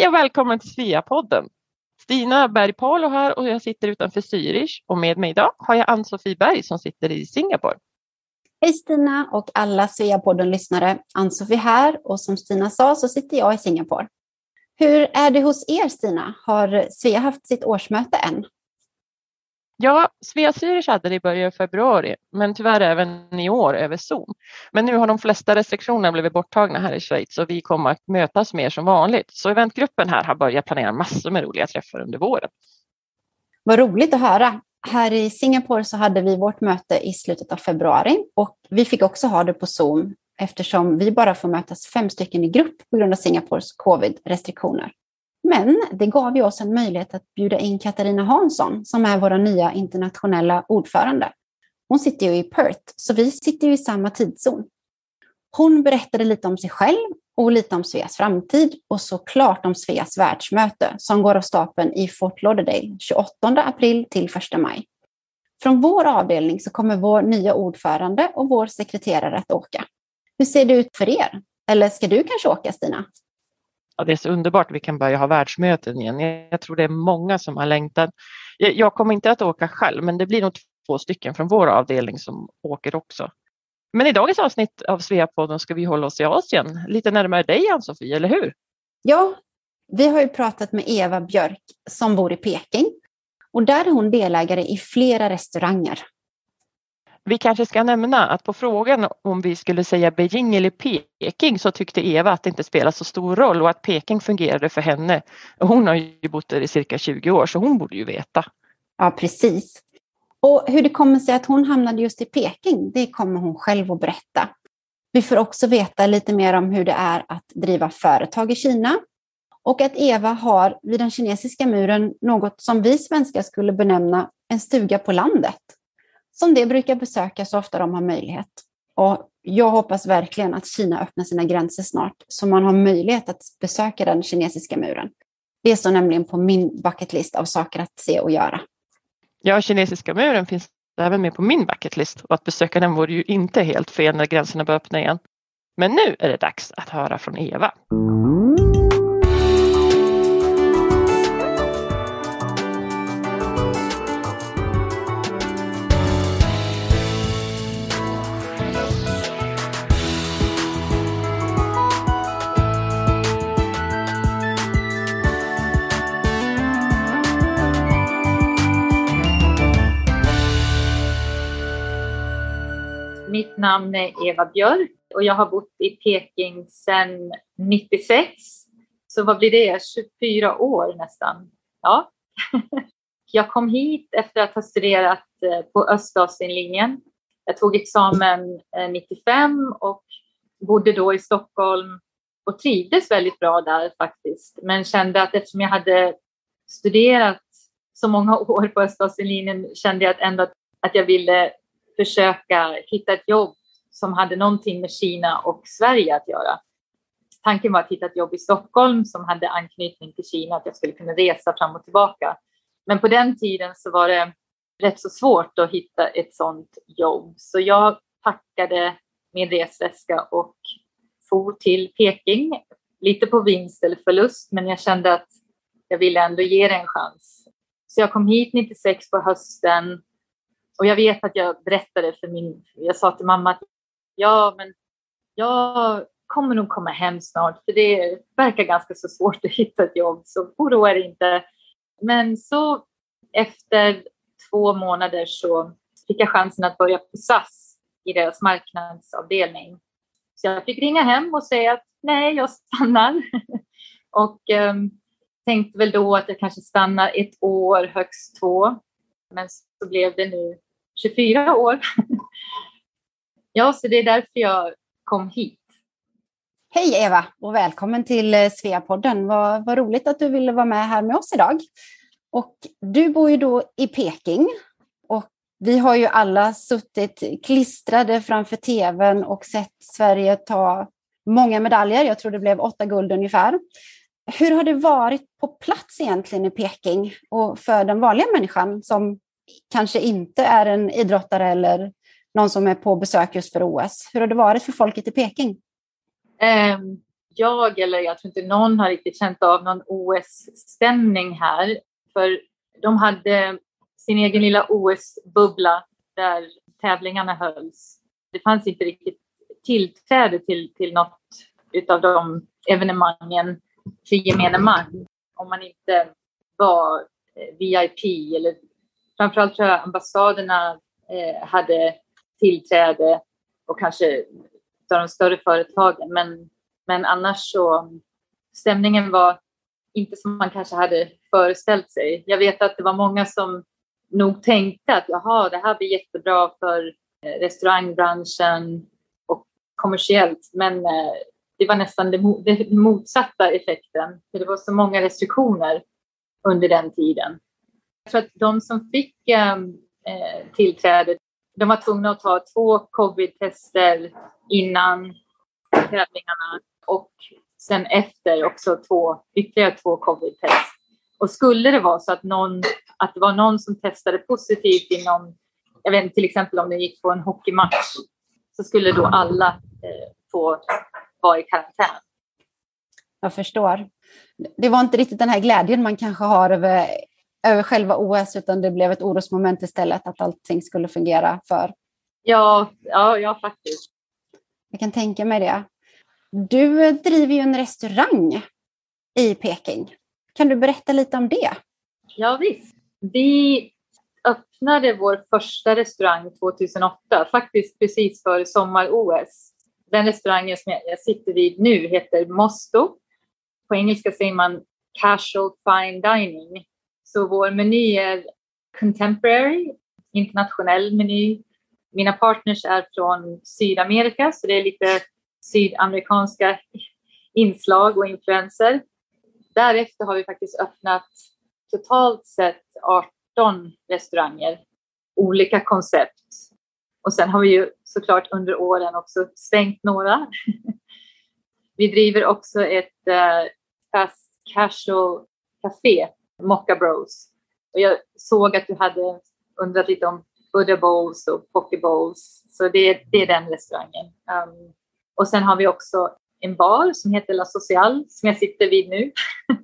Hej och välkommen till Svea-podden. Stina Berg-Palo här och jag sitter utanför Zürich och med mig idag har jag Ann-Sofie Berg som sitter i Singapore. Hej Stina och alla Svea-podden-lyssnare. Ann-Sofie här och som Stina sa så sitter jag i Singapore. Hur är det hos er Stina? Har Svea haft sitt årsmöte än? Ja, Svea Zürich hade det i början av februari, men tyvärr även i år över Zoom. Men nu har de flesta restriktioner blivit borttagna här i Schweiz och vi kommer att mötas mer som vanligt. Så eventgruppen här har börjat planera massor med roliga träffar under våren. Vad roligt att höra. Här i Singapore så hade vi vårt möte i slutet av februari och vi fick också ha det på Zoom eftersom vi bara får mötas fem stycken i grupp på grund av Singapores covid-restriktioner. Men det gav ju oss en möjlighet att bjuda in Katarina Hansson som är vår nya internationella ordförande. Hon sitter ju i Perth, så vi sitter ju i samma tidszon. Hon berättade lite om sig själv och lite om Sveas framtid och såklart om Sveas världsmöte som går av stapeln i Fort Lauderdale 28 april till 1 maj. Från vår avdelning så kommer vår nya ordförande och vår sekreterare att åka. Hur ser det ut för er? Eller ska du kanske åka Stina? Ja, det är så underbart att vi kan börja ha världsmöten igen. Jag tror det är många som har längtat. Jag kommer inte att åka själv, men det blir nog två stycken från vår avdelning som åker också. Men i dagens avsnitt av Sveapodden ska vi hålla oss i Asien, lite närmare dig Ann-Sofie, eller hur? Ja, vi har ju pratat med Eva Björk som bor i Peking och där är hon delägare i flera restauranger. Vi kanske ska nämna att på frågan om vi skulle säga Beijing eller Peking så tyckte Eva att det inte spelar så stor roll och att Peking fungerade för henne. Hon har ju bott där i cirka 20 år så hon borde ju veta. Ja, precis. Och hur det kommer sig att hon hamnade just i Peking, det kommer hon själv att berätta. Vi får också veta lite mer om hur det är att driva företag i Kina och att Eva har vid den kinesiska muren något som vi svenskar skulle benämna en stuga på landet som de brukar besöka så ofta de har möjlighet. Och jag hoppas verkligen att Kina öppnar sina gränser snart så man har möjlighet att besöka den kinesiska muren. Det står nämligen på min bucketlist av saker att se och göra. Ja, kinesiska muren finns även med på min bucketlist och att besöka den vore ju inte helt fel när gränserna börjar öppna igen. Men nu är det dags att höra från Eva. Namn är Eva Björk och jag har bott i Peking sedan 96. Så vad blir det? 24 år nästan. Ja. Jag kom hit efter att ha studerat eh, på Östasienlinjen. Jag tog examen eh, 95 och bodde då i Stockholm och trivdes väldigt bra där faktiskt. Men kände att eftersom jag hade studerat så många år på Östasienlinjen kände jag ändå att jag ville försöka hitta ett jobb som hade någonting med Kina och Sverige att göra. Tanken var att hitta ett jobb i Stockholm som hade anknytning till Kina, att jag skulle kunna resa fram och tillbaka. Men på den tiden så var det rätt så svårt att hitta ett sådant jobb. Så jag packade min resväska och for till Peking. Lite på vinst eller förlust, men jag kände att jag ville ändå ge det en chans. Så jag kom hit 96 på hösten och jag vet att jag berättade för min, jag sa till mamma att ja, men jag kommer nog komma hem snart, för det verkar ganska så svårt att hitta ett jobb, så oroa er inte. Men så efter två månader så fick jag chansen att börja på SAS i deras marknadsavdelning. Så jag fick ringa hem och säga att nej, jag stannar. och um, tänkte väl då att jag kanske stannar ett år, högst två. Men så blev det nu 24 år. ja, så det är därför jag kom hit. Hej Eva och välkommen till eh, Sveapodden. Vad, vad roligt att du ville vara med här med oss idag. Och du bor ju då i Peking och vi har ju alla suttit klistrade framför tvn och sett Sverige ta många medaljer. Jag tror det blev åtta guld ungefär. Hur har det varit på plats egentligen i Peking och för den vanliga människan som kanske inte är en idrottare eller någon som är på besök just för OS. Hur har det varit för folket i Peking? Ehm, jag eller jag tror inte någon har riktigt känt av någon OS-stämning här. För de hade sin egen lilla OS-bubbla där tävlingarna hölls. Det fanns inte riktigt tillträde till, till något utav de evenemangen för gemene man om man inte var eh, VIP eller framförallt tror jag ambassaderna eh, hade tillträde och kanske av de större företagen. Men, men annars så stämningen var inte som man kanske hade föreställt sig. Jag vet att det var många som nog tänkte att jaha, det här blir jättebra för eh, restaurangbranschen och kommersiellt. Men eh, det var nästan den motsatta effekten. För det var så många restriktioner under den tiden. Jag tror att de som fick ehm, eh, tillträde, de var tvungna att ta två covid-tester innan tävlingarna och sen efter också två, ytterligare två covid-test. Och skulle det vara så att, någon, att det var någon som testade positivt inom, jag vet inte till exempel om det gick på en hockeymatch, så skulle då alla eh, få vara i karantän. Jag förstår. Det var inte riktigt den här glädjen man kanske har över, över själva OS, utan det blev ett orosmoment istället, att allting skulle fungera för. Ja, ja, ja faktiskt. Jag kan tänka mig det. Du driver ju en restaurang i Peking. Kan du berätta lite om det? Ja, visst. Vi öppnade vår första restaurang 2008, faktiskt precis före sommar-OS. Den restaurangen som jag sitter vid nu heter Mosto. På engelska säger man casual fine dining. Så vår meny är contemporary, internationell meny. Mina partners är från Sydamerika, så det är lite sydamerikanska inslag och influenser. Därefter har vi faktiskt öppnat totalt sett 18 restauranger, olika koncept. Och sen har vi ju såklart under åren också stängt några. vi driver också ett uh, fast casual café, Mocca Bros. Och jag såg att du hade undrat lite om Buddha Bowls och Poke Bowls. Så det, det är den restaurangen. Um, och sen har vi också en bar som heter La Social som jag sitter vid nu.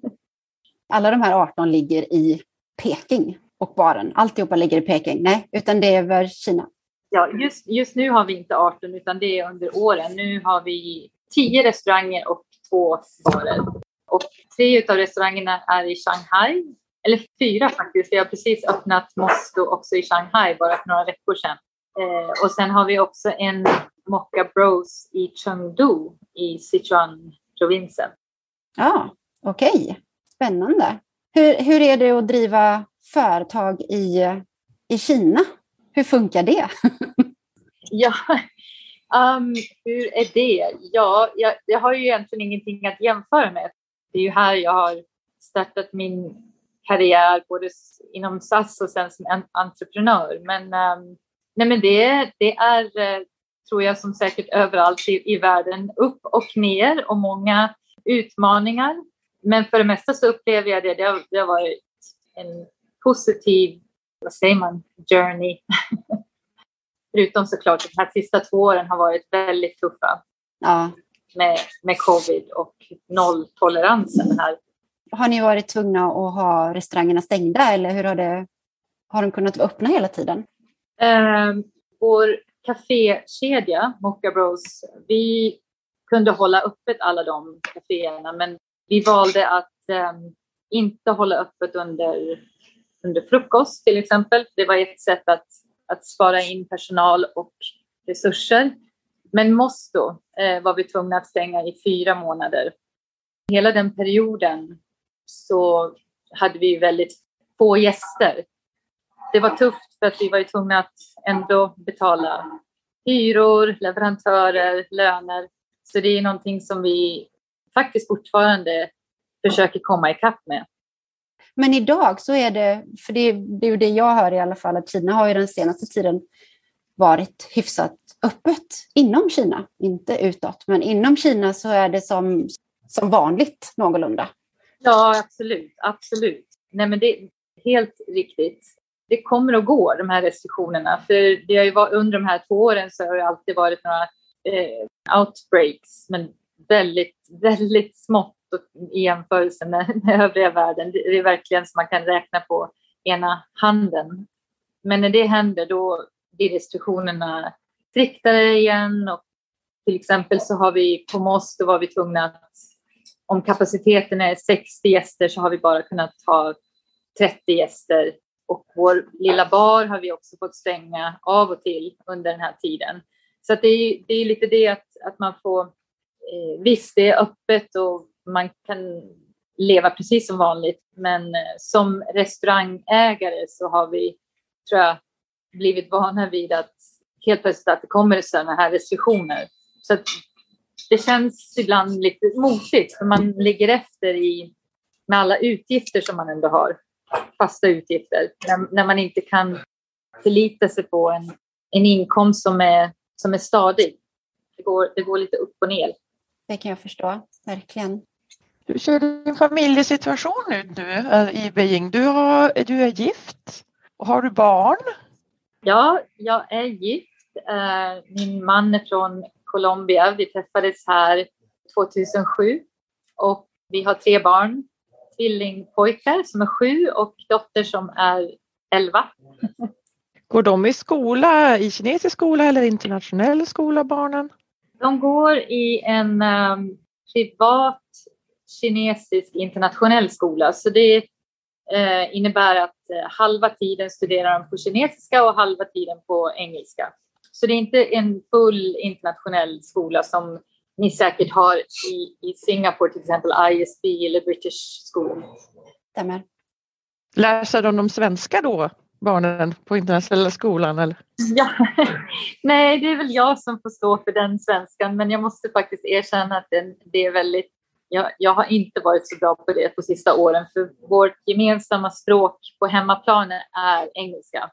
Alla de här 18 ligger i Peking och baren. Alltihopa ligger i Peking? Nej, utan det är över Kina? Ja, just, just nu har vi inte 18 utan det är under åren. Nu har vi 10 restauranger och två barer. Och tre av restaurangerna är i Shanghai. Eller fyra faktiskt. Vi har precis öppnat Mosto också i Shanghai bara för några veckor sedan. Eh, och sen har vi också en Mocca Bros i Chengdu i Sichuan-provinsen. Ja, okej. Okay. Spännande. Hur, hur är det att driva företag i, i Kina? Hur funkar det? ja, um, hur är det? Ja, jag, jag har ju egentligen ingenting att jämföra med. Det är ju här jag har startat min karriär både inom SAS och sen som entreprenör. Men, um, nej men det, det är eh, tror jag som säkert överallt i, i världen, upp och ner och många utmaningar. Men för det mesta så upplever jag det, det har, det har varit en positiv, vad säger man, journey. Förutom såklart de här sista två åren har varit väldigt tuffa. Ja. Med, med covid och nolltoleransen här. Har ni varit tvungna att ha restaurangerna stängda eller hur har det, har de kunnat vara öppna hela tiden? Eh, vår kafékedja, Mocha Bros, vi kunde hålla öppet alla de kaféerna men vi valde att um, inte hålla öppet under, under frukost till exempel. Det var ett sätt att, att spara in personal och resurser. Men Mosto eh, var vi tvungna att stänga i fyra månader. Hela den perioden så hade vi väldigt få gäster det var tufft för att vi var tvungna att ändå betala hyror, leverantörer, löner. Så det är någonting som vi faktiskt fortfarande försöker komma ikapp med. Men idag så är det, för det, det är ju det jag hör i alla fall, att Kina har ju den senaste tiden varit hyfsat öppet inom Kina, inte utåt, men inom Kina så är det som, som vanligt någorlunda. Ja, absolut, absolut. Nej, men det är helt riktigt det kommer att gå, de här restriktionerna. För det har ju varit, under de här två åren så har det alltid varit några eh, outbreaks. Men väldigt, väldigt smått i jämförelse med, med övriga världen. Det är verkligen som man kan räkna på ena handen. Men när det händer då blir restriktionerna striktare igen och till exempel så har vi på MOS, då var vi tvungna att om kapaciteten är 60 gäster så har vi bara kunnat ha 30 gäster och vår lilla bar har vi också fått stänga av och till under den här tiden. Så det är, det är lite det att, att man får, eh, visst det är öppet och man kan leva precis som vanligt, men eh, som restaurangägare så har vi, tror jag, blivit vana vid att helt plötsligt att det kommer sådana här restriktioner. Så det känns ibland lite motigt för man ligger efter i, med alla utgifter som man ändå har, fasta utgifter, när, när man inte kan förlita sig på en, en inkomst som är, som är stadig. Det går, det går lite upp och ner. Det kan jag förstå, verkligen. Hur ser din familjesituation ut nu eh, i Beijing? Du, har, du är gift och har du barn? Ja, jag är gift. Eh, min man är från Colombia. Vi träffades här 2007 och vi har tre barn. Tvillingpojkar som är sju och dotter som är elva. Går de i skola, i kinesisk skola eller internationell skola, barnen? De går i en um, privat kinesisk internationell skola. Så det eh, innebär att eh, halva tiden studerar de på kinesiska och halva tiden på engelska. Så det är inte en full internationell skola som ni säkert har i, i Singapore, till exempel ISB eller British School. Stämmer. Lär sig de de svenska då, barnen på internationella skolan? Eller? Ja. Nej, det är väl jag som får stå för den svenskan, men jag måste faktiskt erkänna att den, det är väldigt jag, jag, har inte varit så bra på det på sista åren, för vårt gemensamma språk på hemmaplan är engelska.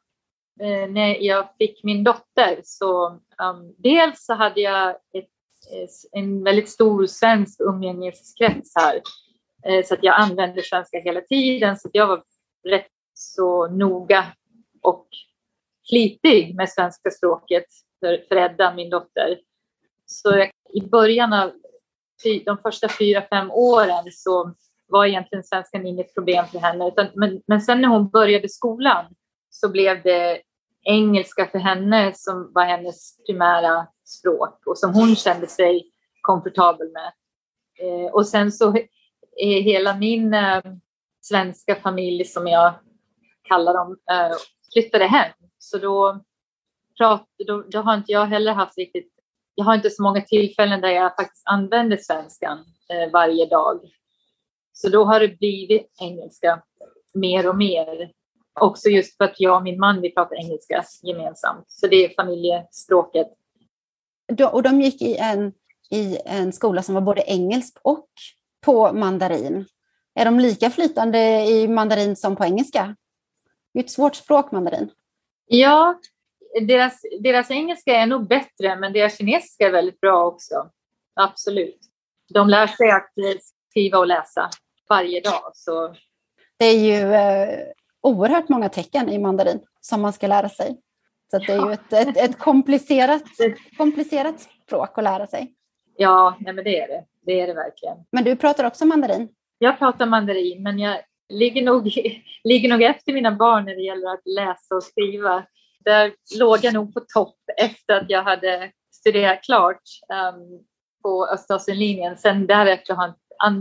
Eh, när jag fick min dotter så um, dels så hade jag ett, en väldigt stor svensk umgängeskrets här, eh, så att jag använde svenska hela tiden, så att jag var rätt så noga och flitig med svenska språket för, för Edda, min dotter. Så jag, i början av de första fyra, fem åren så var egentligen svenskan inget problem för henne. Utan, men, men sen när hon började skolan så blev det engelska för henne som var hennes primära språk och som hon kände sig komfortabel med. Eh, och sen så är hela min eh, svenska familj, som jag kallar dem, eh, flyttade hem. Så då, prat, då, då har inte jag heller haft riktigt jag har inte så många tillfällen där jag faktiskt använder svenskan eh, varje dag. Så då har det blivit engelska mer och mer. Också just för att jag och min man vi pratar engelska gemensamt. Så det är familjespråket. Och de gick i en, i en skola som var både engelsk och på mandarin. Är de lika flytande i mandarin som på engelska? Det är ett svårt språk, mandarin. Ja, deras, deras engelska är nog bättre, men deras kinesiska är väldigt bra också. Absolut. De lär sig att skriva och läsa varje dag. Så. Det är ju eh, oerhört många tecken i mandarin som man ska lära sig. Så det är ju ett, ett, ett komplicerat, komplicerat språk att lära sig. Ja, nej men det är det. Det är det verkligen. Men du pratar också mandarin? Jag pratar mandarin, men jag ligger nog, ligger nog efter mina barn när det gäller att läsa och skriva där låg jag nog på topp efter att jag hade studerat klart um, på Östasienlinjen. Sen därefter har,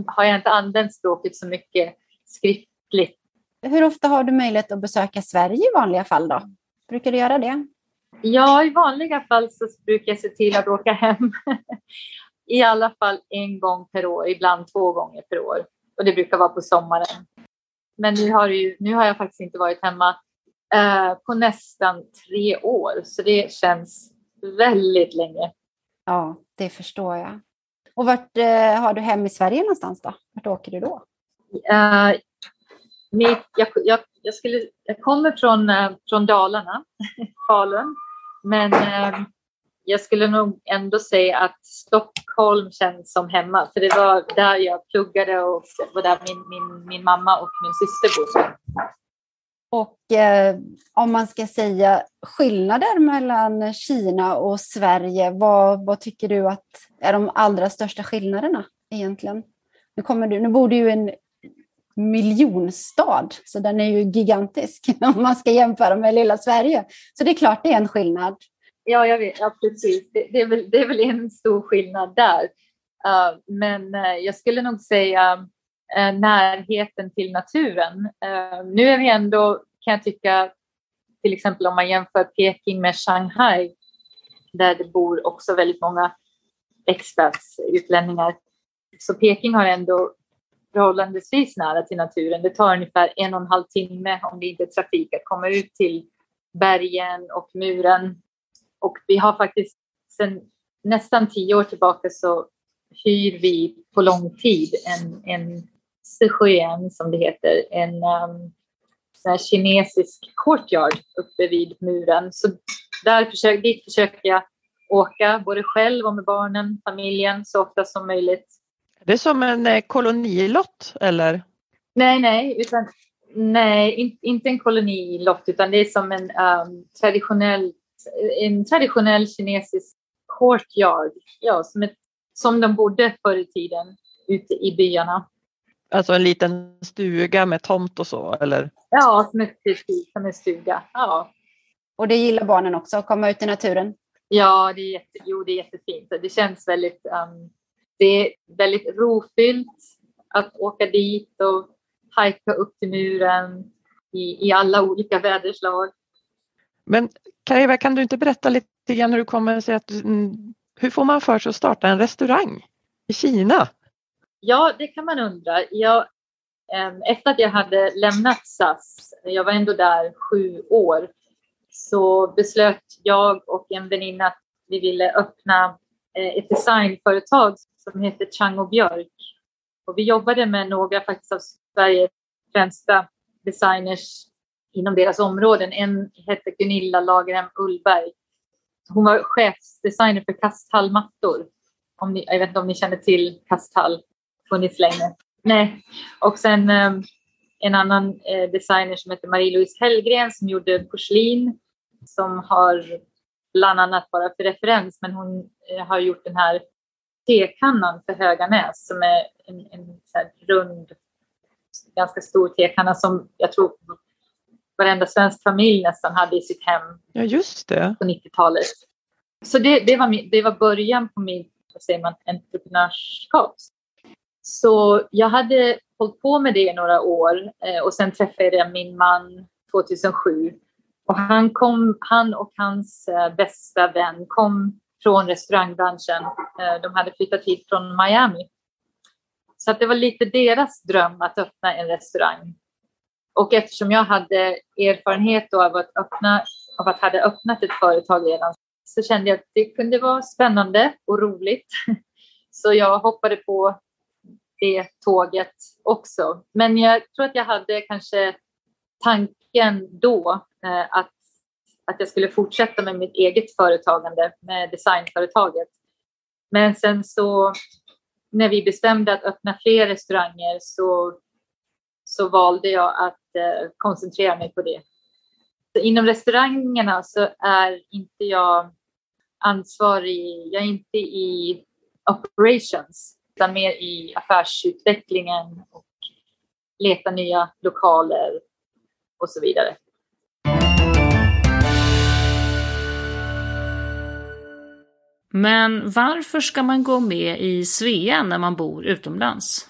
har jag inte använt språket så mycket skriftligt. Hur ofta har du möjlighet att besöka Sverige i vanliga fall då? Brukar du göra det? Ja, i vanliga fall så brukar jag se till att åka hem. I alla fall en gång per år, ibland två gånger per år. Och det brukar vara på sommaren. Men nu har, ju, nu har jag faktiskt inte varit hemma Eh, på nästan tre år. Så det känns väldigt länge. Ja, det förstår jag. Och vart eh, har du hem i Sverige någonstans då? Vart åker du då? Uh, mitt, jag, jag, jag, skulle, jag kommer från, eh, från Dalarna, Falun. Men eh, jag skulle nog ändå säga att Stockholm känns som hemma. För det var där jag pluggade och var där min, min, min mamma och min syster bodde. Och eh, om man ska säga skillnader mellan Kina och Sverige, vad, vad tycker du att är de allra största skillnaderna egentligen? Nu, kommer du, nu bor du ju i en miljonstad, så den är ju gigantisk om man ska jämföra med lilla Sverige. Så det är klart det är en skillnad. Ja, jag vet, ja precis. Det, det, är väl, det är väl en stor skillnad där. Uh, men uh, jag skulle nog säga uh, närheten till naturen. Uh, nu är vi ändå, kan jag tycka, till exempel om man jämför Peking med Shanghai, där det bor också väldigt många expats, utlänningar. Så Peking har ändå förhållandevis nära till naturen. Det tar ungefär en och en halv timme om det inte är trafik att komma ut till bergen och muren. Och vi har faktiskt sedan nästan tio år tillbaka så hyr vi på lång tid en, en Sichuan, som det heter, en um, kinesisk courtyard uppe vid muren. Så där försöker, dit försöker jag åka både själv och med barnen, familjen så ofta som möjligt. Det är som en eh, kolonilott eller? Nej, nej, utan, nej in, inte en kolonilott utan det är som en um, traditionell, en traditionell kinesisk courtyard, ja, som, ett, som de bodde förr i tiden ute i byarna. Alltså en liten stuga med tomt och så eller? Ja, som, ett, som en stuga. Ja. Och det gillar barnen också, att komma ut i naturen? Ja, det är, jätte, jo, det är jättefint. Det känns väldigt, um, det är väldigt rofyllt att åka dit och hajka upp till muren i, i alla olika väderslag. Men Kariva, kan du inte berätta lite grann hur det kommer sig att mm, hur får man för sig att starta en restaurang i Kina? Ja, det kan man undra. Jag, efter att jag hade lämnat SAS, jag var ändå där sju år, så beslöt jag och en väninna att vi ville öppna eh, ett designföretag som heter Chang och Björk. Och vi jobbade med några faktiskt av Sveriges främsta designers inom deras områden. En hette Gunilla Lagerhem Ullberg. Hon var chefsdesigner för Kasthallmattor. Om ni, jag vet inte om ni känner till Kasthall, funnits länge. Nej. Och sen um, en annan eh, designer som heter Marie-Louise Hellgren som gjorde porslin som har bland annat bara för referens, men hon eh, har gjort den här tekannan för Höganäs som är en, en rund, ganska stor tekanna som jag tror varenda svensk familj nästan hade i sitt hem ja, just det. på 90-talet. Så det, det, var, det var början på min vad säger man, entreprenörskap. Så jag hade hållit på med det i några år eh, och sen träffade jag min man 2007 och han, kom, han och hans eh, bästa vän kom från restaurangbranschen. Eh, de hade flyttat hit från Miami. Så att det var lite deras dröm att öppna en restaurang. Och eftersom jag hade erfarenhet av att, öppna, av att hade öppnat ett företag redan så kände jag att det kunde vara spännande och roligt. Så jag hoppade på det tåget också. Men jag tror att jag hade kanske tanken då eh, att, att jag skulle fortsätta med mitt eget företagande med designföretaget. Men sen så när vi bestämde att öppna fler restauranger så, så valde jag att eh, koncentrera mig på det. Så inom restaurangerna så är inte jag ansvarig, jag är inte i operations utan mer i affärsutvecklingen och leta nya lokaler och så vidare. Men varför ska man gå med i Svea när man bor utomlands?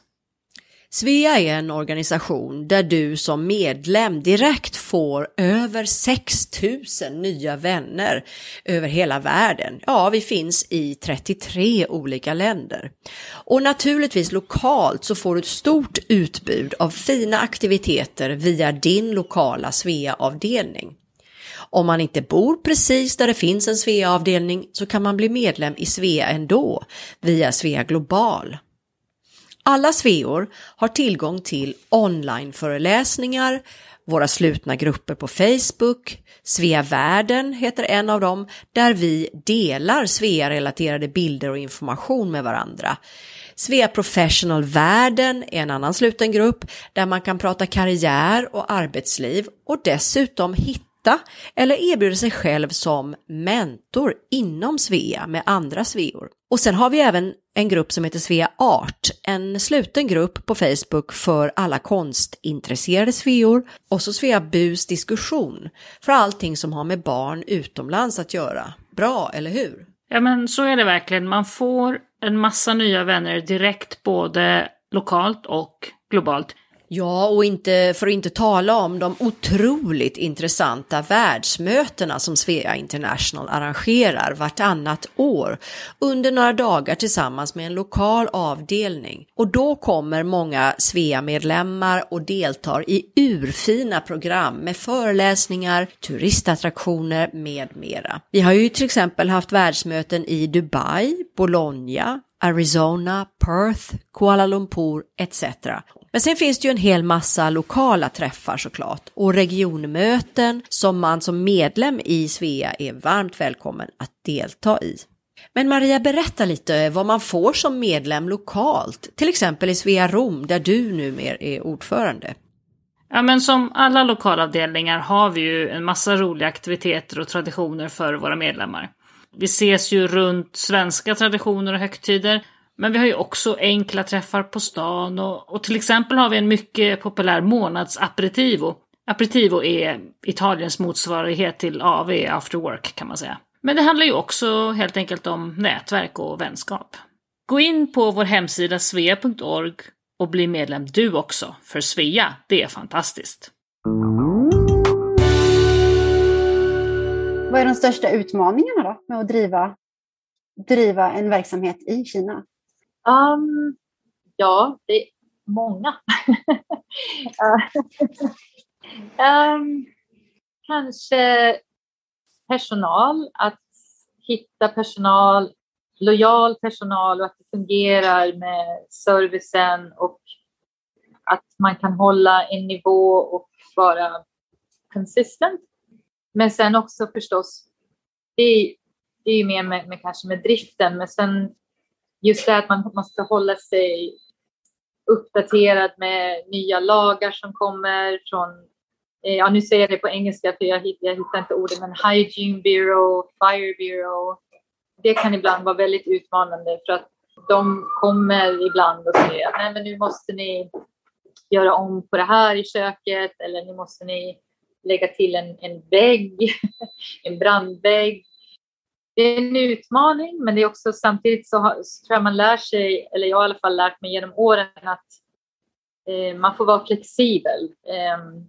Svea är en organisation där du som medlem direkt får över 6000 nya vänner över hela världen. Ja, vi finns i 33 olika länder. Och naturligtvis lokalt så får du ett stort utbud av fina aktiviteter via din lokala Svea-avdelning. Om man inte bor precis där det finns en Svea-avdelning så kan man bli medlem i Svea ändå via Svea Global. Alla Sveor har tillgång till onlineföreläsningar, våra slutna grupper på Facebook, Svea Världen heter en av dem, där vi delar Svea-relaterade bilder och information med varandra. Svea Professional Världen är en annan sluten grupp där man kan prata karriär och arbetsliv och dessutom hitta eller erbjuder sig själv som mentor inom Svea med andra Sveor. Och sen har vi även en grupp som heter Svea Art, en sluten grupp på Facebook för alla konstintresserade Sveor och så Svea Bus diskussion för allting som har med barn utomlands att göra. Bra, eller hur? Ja men så är det verkligen. Man får en massa nya vänner direkt både lokalt och globalt. Ja, och inte, för att inte tala om de otroligt intressanta världsmötena som Svea International arrangerar vartannat år under några dagar tillsammans med en lokal avdelning. Och då kommer många Svea-medlemmar och deltar i urfina program med föreläsningar, turistattraktioner med mera. Vi har ju till exempel haft världsmöten i Dubai, Bologna, Arizona, Perth, Kuala Lumpur etc. Men sen finns det ju en hel massa lokala träffar såklart och regionmöten som man som medlem i Svea är varmt välkommen att delta i. Men Maria, berätta lite vad man får som medlem lokalt, till exempel i Svea Rom där du numera är ordförande. Ja, men som alla lokalavdelningar har vi ju en massa roliga aktiviteter och traditioner för våra medlemmar. Vi ses ju runt svenska traditioner och högtider, men vi har ju också enkla träffar på stan och, och till exempel har vi en mycket populär månadsaperitivo. Aperitivo är Italiens motsvarighet till AV, after work kan man säga. Men det handlar ju också helt enkelt om nätverk och vänskap. Gå in på vår hemsida svea.org och bli medlem du också, för Svea, det är fantastiskt. Vad är de största utmaningarna då med att driva, driva en verksamhet i Kina? Um, ja, det är många. um, kanske personal, att hitta personal, lojal personal och att det fungerar med servicen och att man kan hålla en nivå och vara consistent. Men sen också förstås, det är, det är ju mer med, med, kanske med driften, men sen just det att man måste hålla sig uppdaterad med nya lagar som kommer från, eh, ja nu säger jag det på engelska för jag, hittar, jag hittar inte ordet, men Hygiene Bureau, Fire Bureau. Det kan ibland vara väldigt utmanande för att de kommer ibland och säger nej men nu måste ni göra om på det här i köket eller nu måste ni lägga till en, en vägg, en brandvägg. Det är en utmaning, men det är också samtidigt så, har, så tror jag man lär sig, eller jag har i alla fall lärt mig genom åren att eh, man får vara flexibel. Eh,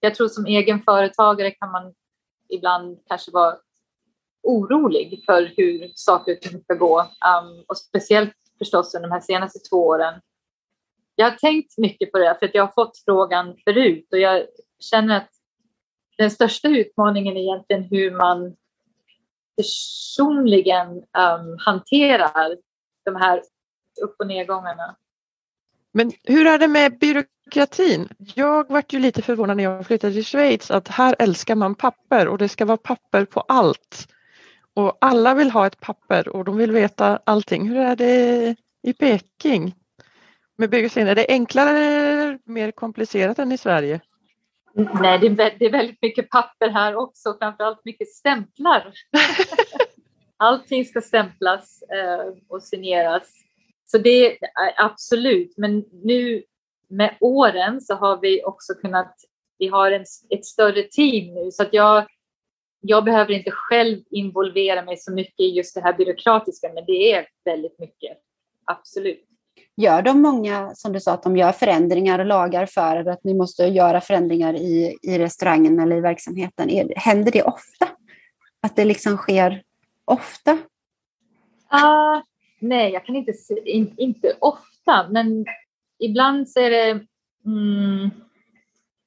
jag tror som egen företagare kan man ibland kanske vara orolig för hur saker och ting ska gå. Um, och speciellt förstås under de här senaste två åren. Jag har tänkt mycket på det för att jag har fått frågan förut och jag känner att den största utmaningen är egentligen hur man personligen um, hanterar de här upp och nedgångarna. Men hur är det med byråkratin? Jag vart ju lite förvånad när jag flyttade till Schweiz att här älskar man papper och det ska vara papper på allt. Och alla vill ha ett papper och de vill veta allting. Hur är det i Peking? Med byråkratin, är det enklare eller mer komplicerat än i Sverige? Nej, det är, väldigt mycket papper här också, framförallt mycket stämplar. Allting ska stämplas eh, och signeras. Så det är absolut, men nu med åren så har vi också kunnat, vi har en, ett större team nu så att jag, jag behöver inte själv involvera mig så mycket i just det här byråkratiska, men det är väldigt mycket, absolut. Gör de många, som du sa, att de gör förändringar och lagar för att ni måste göra förändringar i, i restaurangen eller i verksamheten? Är, händer det ofta? Att det liksom sker ofta? Uh, nej, jag kan inte se, in, inte ofta, men ibland så är det mm,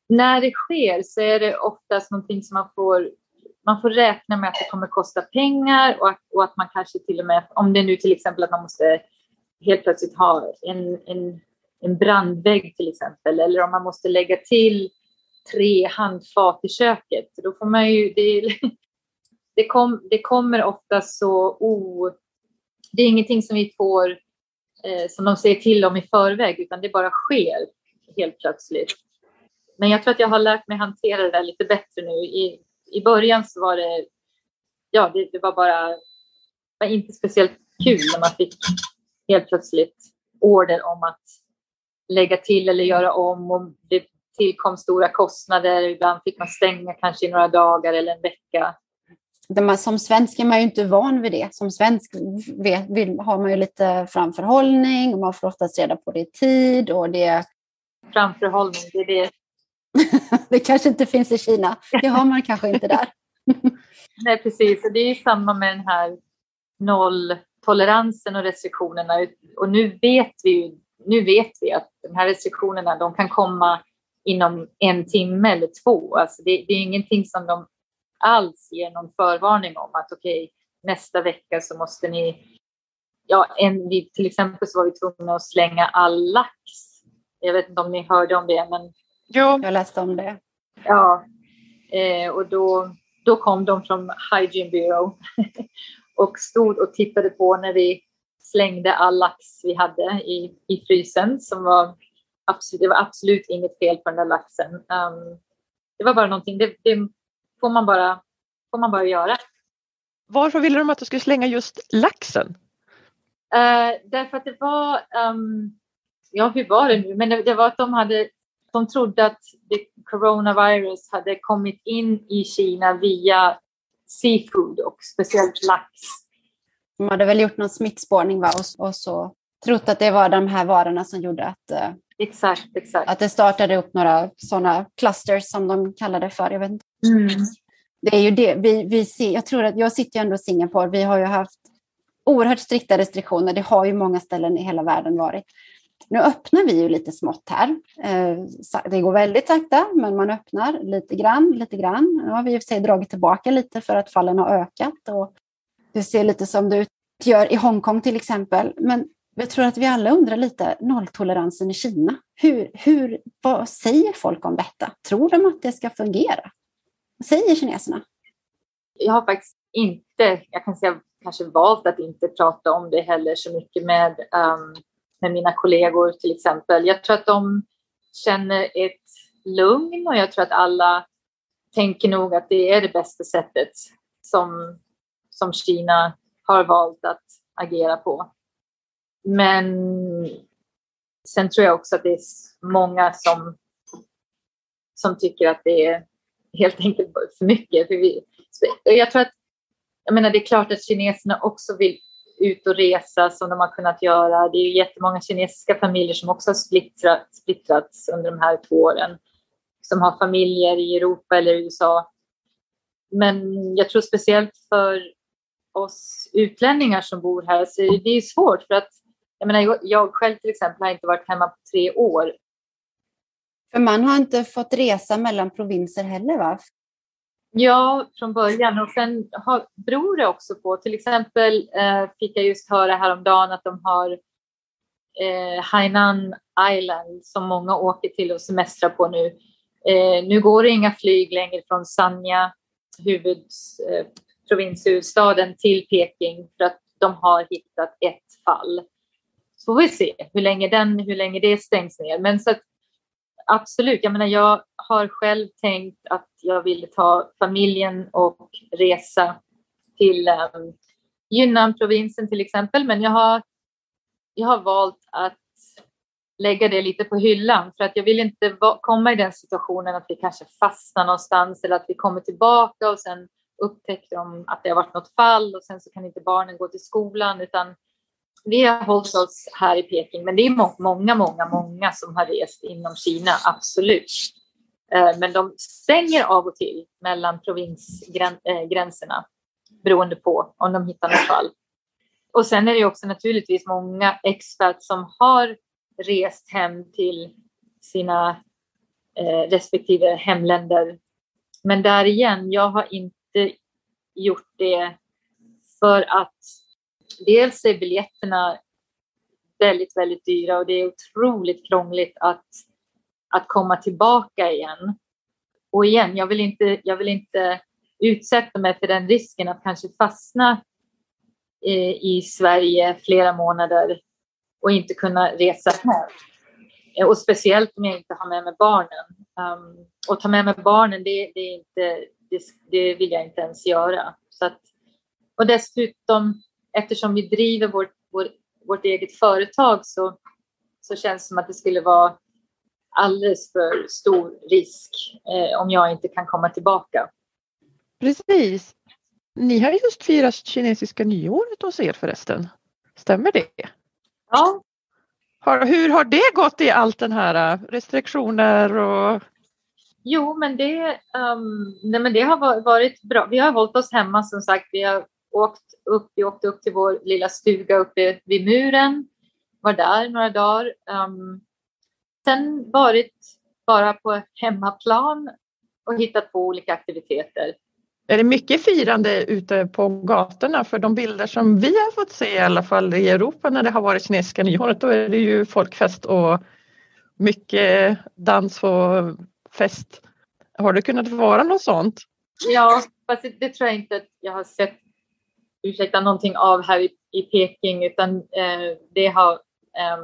när det sker så är det oftast någonting som man får man får räkna med att det kommer kosta pengar och att, och att man kanske till och med, om det är nu till exempel att man måste helt plötsligt ha en, en, en brandvägg till exempel, eller om man måste lägga till tre handfat i köket. Då får man ju, det, det, kom, det kommer ofta så o... Det är ingenting som vi får, eh, som de säger till om i förväg, utan det bara sker helt plötsligt. Men jag tror att jag har lärt mig hantera det där lite bättre nu. I, i början så var det, ja, det, det var bara, var inte speciellt kul när man fick helt plötsligt order om att lägga till eller göra om och det tillkom stora kostnader. Ibland fick man stänga kanske i några dagar eller en vecka. Som svensk är man ju inte van vid det. Som svensk vet, vill, har man ju lite framförhållning och man får oftast reda på det i tid. Och det... Framförhållning, det är det. det kanske inte finns i Kina. Det har man kanske inte där. Nej, precis. Och det är samma med den här nolltoleransen och restriktionerna. Och nu vet vi ju nu vet vi att de här restriktionerna de kan komma inom en timme eller två. Alltså det, det är ingenting som de alls ger någon förvarning om att okej, okay, nästa vecka så måste ni... Ja, en, till exempel så var vi tvungna att slänga all lax. Jag vet inte om ni hörde om det, men... Jo, jag läste om det. Ja, eh, och då, då kom de från Hygiene Bureau och stod och tittade på när vi slängde all lax vi hade i, i frysen som var absolut, det var absolut inget fel på den där laxen. Um, det var bara någonting, det, det, får, man bara, får man bara göra. Varför ville de att du skulle slänga just laxen? Uh, därför att det var, um, ja hur var det nu, men det, det, var att de hade, de trodde att det, coronavirus hade kommit in i Kina via seafood och speciellt lax. De hade väl gjort någon smittspårning va? Och, och så trott att det var de här varorna som gjorde att, uh, exakt, exakt. att det startade upp några sådana clusters som de kallade det för. Jag vet inte. Mm. Det är ju det vi, vi ser. Jag tror att jag sitter ju ändå i Singapore. Vi har ju haft oerhört strikta restriktioner. Det har ju många ställen i hela världen varit. Nu öppnar vi ju lite smått här. Eh, det går väldigt sakta, men man öppnar lite grann, lite grann. Nu har vi i och för sig dragit tillbaka lite för att fallen har ökat och det ser lite som det gör i Hongkong till exempel. Men jag tror att vi alla undrar lite, nolltoleransen i Kina. Hur, hur, vad säger folk om detta? Tror de att det ska fungera? Vad säger kineserna? Jag har faktiskt inte, jag kan säga kanske valt att inte prata om det heller så mycket med, um, med mina kollegor till exempel. Jag tror att de känner ett lugn och jag tror att alla tänker nog att det är det bästa sättet som, som Kina har valt att agera på. Men sen tror jag också att det är många som, som tycker att det är helt enkelt för mycket. För vi, jag tror att, jag menar det är klart att kineserna också vill ut och resa som de har kunnat göra. Det är jättemånga kinesiska familjer som också har splittrat, splittrats under de här två åren. Som har familjer i Europa eller USA. Men jag tror speciellt för oss utlänningar som bor här så det är svårt för att jag menar, jag själv till exempel har inte varit hemma på tre år. För man har inte fått resa mellan provinser heller va? Ja, från början. Och sen har, beror det också på, till exempel eh, fick jag just höra häromdagen att de har eh, Hainan Island som många åker till och semestrar på nu. Eh, nu går det inga flyg längre från Sanya, huvudprovinshuvudstaden, eh, till Peking för att de har hittat ett fall. Så får vi se hur länge, den, hur länge det stängs ner. Men så att, absolut, jag menar jag har själv tänkt att jag vill ta familjen och resa till um, Yunnan-provinsen till exempel. Men jag har, jag har valt att lägga det lite på hyllan för att jag vill inte komma i den situationen att vi kanske fastnar någonstans eller att vi kommer tillbaka och sen upptäcker de att det har varit något fall och sen så kan inte barnen gå till skolan utan vi har hållit oss här i Peking, men det är många, många, många som har rest inom Kina, absolut. Eh, men de stänger av och till mellan provinsgränserna eh, beroende på om de hittar något fall. Och sen är det också naturligtvis många expats som har rest hem till sina eh, respektive hemländer. Men där igen, jag har inte gjort det för att dels är biljetterna väldigt, väldigt dyra och det är otroligt krångligt att, att komma tillbaka igen. Och igen, jag vill inte, jag vill inte utsätta mig för den risken att kanske fastna i, i Sverige flera månader och inte kunna resa hem. Eh, och speciellt om jag inte har med mig barnen. Um, och ta med mig barnen, det, det, är inte, det, det vill jag inte ens göra. Så att, och dessutom, eftersom vi driver vårt, vår, vårt eget företag så, så känns det som att det skulle vara alldeles för stor risk eh, om jag inte kan komma tillbaka. Precis. Ni har just firat kinesiska nyåret hos er förresten. Stämmer det? Ja. Har, hur har det gått i allt den här äh, restriktioner och? Jo, men det, um, nej, men det har varit bra. Vi har hållit oss hemma som sagt. Vi har åkt upp, vi åkte upp till vår lilla stuga uppe vid muren, var där några dagar. Um, sen varit bara på hemmaplan och hittat på olika aktiviteter. Är det mycket firande ute på gatorna? För de bilder som vi har fått se i alla fall i Europa när det har varit kinesiska nyåret, då är det ju folkfest och mycket dans och fest. Har det kunnat vara något sånt? Ja, fast det, det tror jag inte att jag har sett ursäkta, någonting av här i, i Peking utan eh, det har, eh,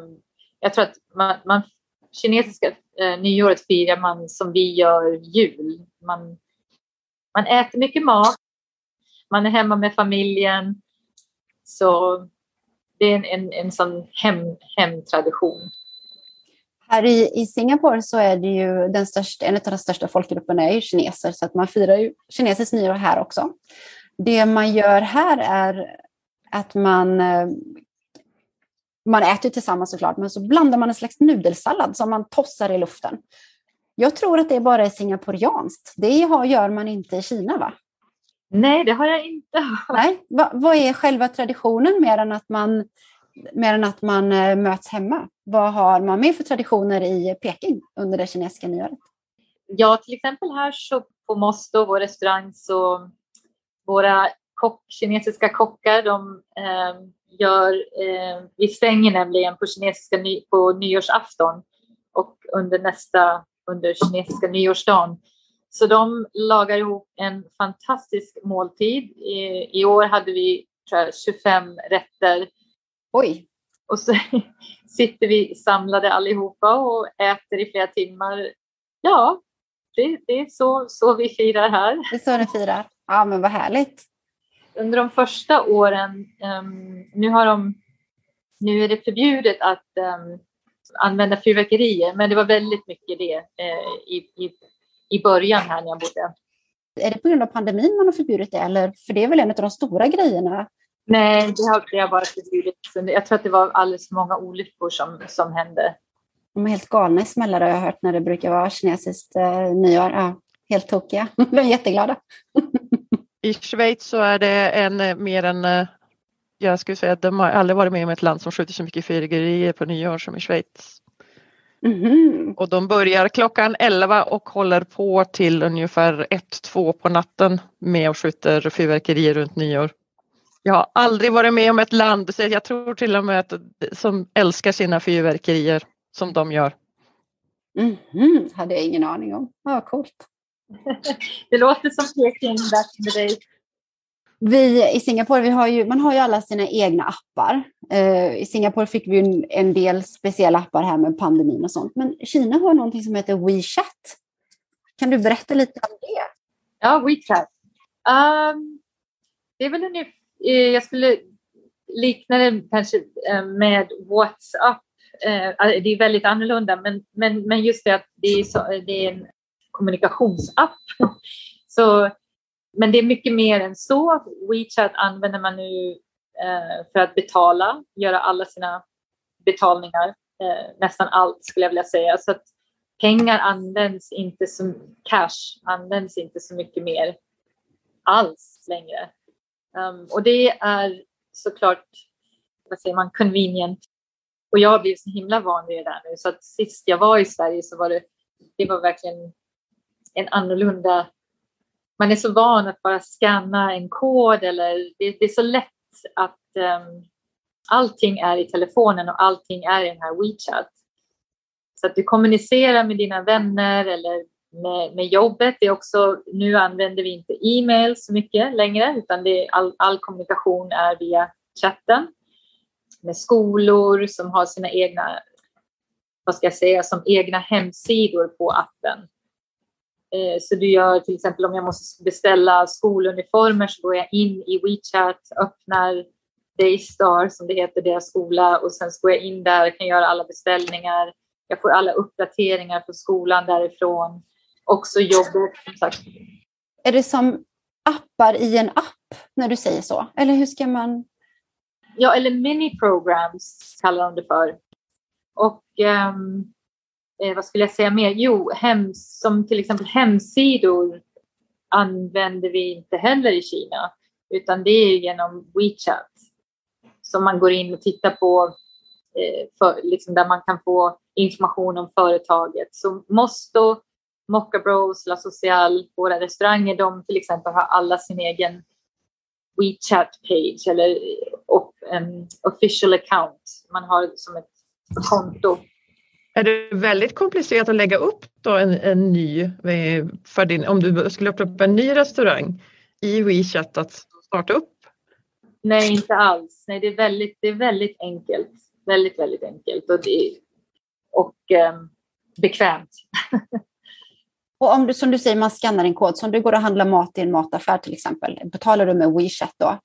jag tror att man, man kinesiska eh, nyåret firar man som vi gör jul. Man man äter mycket mat, man är hemma med familjen. Så det är en, en, en sån hem, hemtradition. Här i, i Singapore så är det ju den största, en av de största folkgrupperna är ju kineser så att man firar ju kinesiskt nyår här också. Det man gör här är att man eh, man äter tillsammans såklart, men så blandar man en slags nudelsallad som man tossar i luften. Jag tror att det bara är singaporianskt. Det gör man inte i Kina, va? Nej, det har jag inte Nej. Va, vad är själva traditionen mer än att man, mer än att man eh, möts hemma? Vad har man mer för traditioner i Peking under det kinesiska nyåret? Ja, till exempel här så på Mosto, vår restaurang, så våra kock, kinesiska kockar, de eh, gör, eh, vi stänger nämligen på kinesiska ny, på nyårsafton och under nästa under kinesiska nyårsdagen. Så de lagar ihop en fantastisk måltid. I, i år hade vi jag, 25 rätter. Oj! Och så sitter vi samlade allihopa och äter i flera timmar. Ja, det, det är så, så vi firar här. Det är så ni firar? Ja, men vad härligt. Under de första åren, um, nu har de nu är det förbjudet att um, använda fyrverkerier, men det var väldigt mycket det eh, i, i, i början här när jag bodde. Är det på grund av pandemin man har förbjudit det? Eller, för det är väl en av de stora grejerna? Nej, det har, det har bara förbjudits. Jag tror att det var alldeles för många olyckor som, som hände. De är helt galna i smällar har jag hört när det brukar vara kinesiskt eh, nyår. Ja, helt tokiga. De är jätteglada. I Schweiz så är det en eh, mer än eh, jag skulle säga att de har aldrig varit med om ett land som skjuter så mycket fyrverkerier på nyår som i Schweiz. Mm. Och de börjar klockan 11 och håller på till ungefär 1-2 på natten med att skjuta fyrverkerier runt nyår. Jag har aldrig varit med om ett land, så jag tror till och med att, som älskar sina fyrverkerier som de gör. Mm, hade jag ingen aning om. Ja, coolt. Det låter som Peking back in the. Vi i Singapore, vi har ju, man har ju alla sina egna appar. Eh, I Singapore fick vi en, en del speciella appar här med pandemin och sånt. Men Kina har någonting som heter WeChat. Kan du berätta lite om det? Ja, WeChat. Um, det är väl ungefär, eh, jag skulle likna det kanske eh, med WhatsApp. Uh, det är väldigt annorlunda, men, men, men just det att det är, så, det är en kommunikationsapp. Så men det är mycket mer än så. WeChat använder man nu eh, för att betala, göra alla sina betalningar, eh, nästan allt skulle jag vilja säga. Så att pengar används inte som cash, används inte så mycket mer alls längre. Um, och det är såklart, vad säger man, convenient. Och jag har blivit så himla van vid det där nu så att sist jag var i Sverige så var det, det var verkligen en annorlunda man är så van att bara scanna en kod eller det, det är så lätt att, um, allting är i telefonen och allting är i den här WeChat. Så att du kommunicerar med dina vänner eller med, med jobbet. Det är också, nu använder vi inte e-mail så mycket längre utan det är all, all kommunikation är via chatten. Med skolor som har sina egna, vad ska jag säga, som egna hemsidor på appen. Eh, så du gör till exempel om jag måste beställa skoluniformer så går jag in i WeChat, öppnar Daystar som det heter, deras skola och sen så går jag in där kan göra alla beställningar. Jag får alla uppdateringar på skolan därifrån. Också jobbet som sagt. Är det som appar i en app när du säger så? Eller hur ska man? Ja, eller mini-programs kallar de det för. Och um, eh, vad skulle jag säga mer? Jo, hem, som till exempel hemsidor använder vi inte heller i Kina, utan det är genom WeChat som man går in och tittar på, eh, för, liksom där man kan få information om företaget. Så Mosto, Mocca Bros, La Social, våra restauranger, de till exempel har alla sin egen WeChat-page eller en official account. Man har som ett konto är det väldigt komplicerat att lägga upp då en, en ny, eh, för din, om du skulle öppna upp en ny restaurang i WeChat att starta upp? Nej, inte alls. Nej, det är väldigt, det är väldigt enkelt. Väldigt, väldigt enkelt och, det, och eh, bekvämt. och om du, som du säger, man skannar en kod, som du går och handlar mat i en mataffär till exempel, betalar du med WeChat då?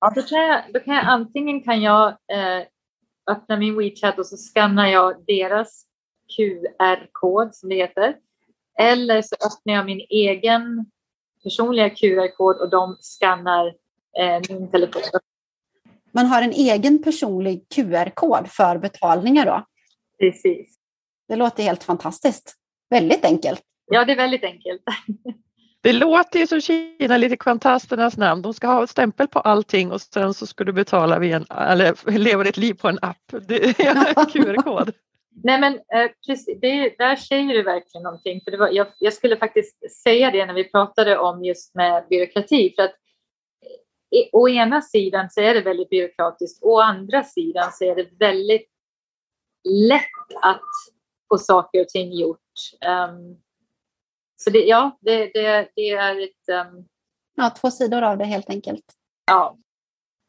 Ja, då kan jag, då kan jag antingen kan jag eh, öppnar min WeChat och så skannar jag deras QR-kod som det heter. Eller så öppnar jag min egen personliga QR-kod och de skannar eh, min telefon. Man har en egen personlig QR-kod för betalningar då? Precis. Det låter helt fantastiskt. Väldigt enkelt. Ja, det är väldigt enkelt. Det låter ju som Kina, lite kvantasternas namn. De ska ha stämpel på allting och sen så ska du betala via en, eller leva ditt liv på en app. QR-kod. Nej men eh, precis, det, där säger du verkligen någonting. För det var, jag, jag, skulle faktiskt säga det när vi pratade om just med byråkrati. För att eh, å ena sidan så är det väldigt byråkratiskt. Å andra sidan så är det väldigt lätt att få saker och ting gjort. Um, så det, ja, det, det, det är ett... Um... Ja, två sidor av det helt enkelt. Ja.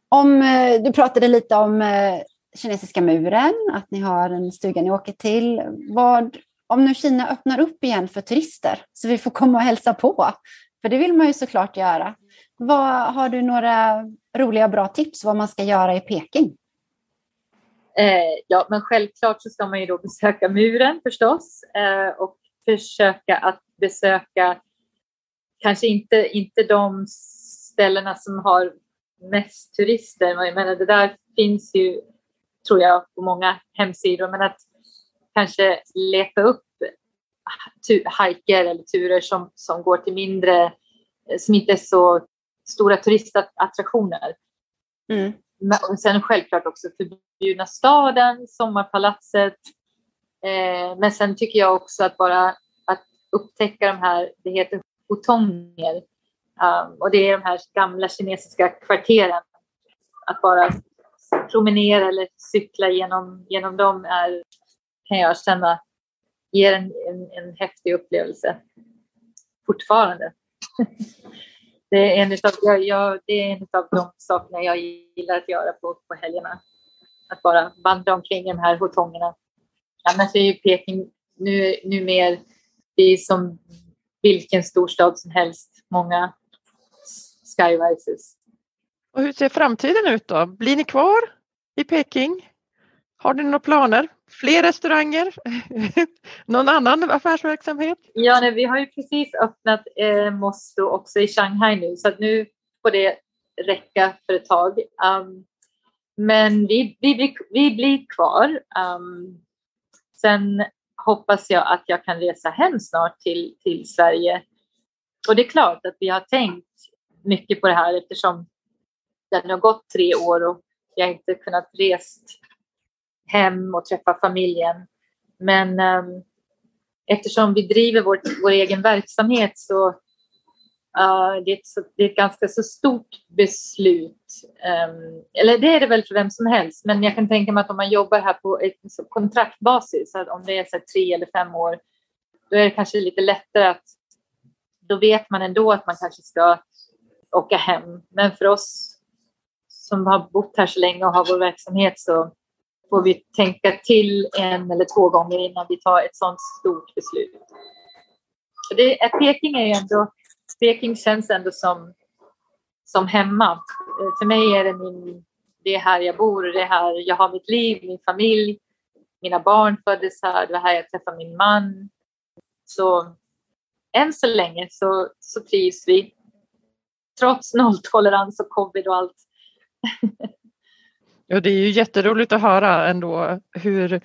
Om, eh, du pratade lite om eh, kinesiska muren, att ni har en stuga ni åker till. Vad, om nu Kina öppnar upp igen för turister så vi får komma och hälsa på, för det vill man ju såklart göra. Vad, har du några roliga bra tips vad man ska göra i Peking? Eh, ja, men självklart så ska man ju då besöka muren förstås eh, och försöka att besöka kanske inte, inte de ställena som har mest turister. Jag menar, det där finns ju, tror jag, på många hemsidor, men att kanske leta upp hajker eller turer som, som går till mindre, som inte är så stora turistattraktioner. Mm. Men, sen självklart också förbjudna staden, sommarpalatset. Eh, men sen tycker jag också att bara upptäcka de här, det heter hotonger. Um, och det är de här gamla kinesiska kvarteren. Att bara promenera eller cykla genom, genom dem är, kan jag känna ger en, en, en häftig upplevelse. Fortfarande. det, är en utav, jag, jag, det är en av de sakerna jag gillar att göra på, på helgerna. Att bara vandra omkring i de här hotongerna. Annars är ju Peking nu, nu mer det är som vilken storstad som helst, många skyrises. Och hur ser framtiden ut då? Blir ni kvar i Peking? Har ni några planer? Fler restauranger? Någon annan affärsverksamhet? Ja, nej, vi har ju precis öppnat eh, Mosto också i Shanghai nu så att nu får det räcka för ett tag. Um, men vi, vi, vi, blir kvar. Um, sen hoppas jag att jag kan resa hem snart till, till Sverige. Och det är klart att vi har tänkt mycket på det här eftersom det har gått tre år och jag inte kunnat resa hem och träffa familjen. Men um, eftersom vi driver vår, vår egen verksamhet så Uh, det, är ett, så, det är ett ganska så stort beslut. Um, eller det är det väl för vem som helst, men jag kan tänka mig att om man jobbar här på ett kontraktbasis, att om det är så tre eller fem år, då är det kanske lite lättare att då vet man ändå att man kanske ska åka hem. Men för oss som har bott här så länge och har vår verksamhet så får vi tänka till en eller två gånger innan vi tar ett sådant stort beslut. Så det, Peking är ju ändå, Peking känns ändå som, som hemma. För mig är det min, det är här jag bor, det är här jag har mitt liv, min familj. Mina barn föddes här, det var här jag träffade min man. Så än så länge så, så trivs vi. Trots nolltolerans och covid och allt. Ja, det är ju jätteroligt att höra ändå hur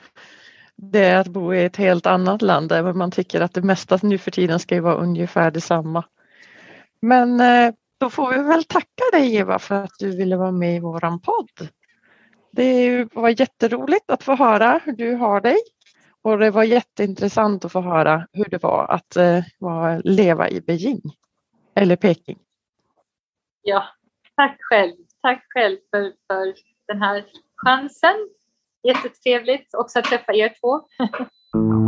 det är att bo i ett helt annat land där man tycker att det mesta nu för tiden ska ju vara ungefär detsamma. Men eh, då får vi väl tacka dig Eva för att du ville vara med i våran podd. Det var jätteroligt att få höra hur du har dig och det var jätteintressant att få höra hur det var att eh, leva i Beijing eller Peking. Ja, tack själv. Tack själv för, för den här chansen. Jättetrevligt också att träffa er två.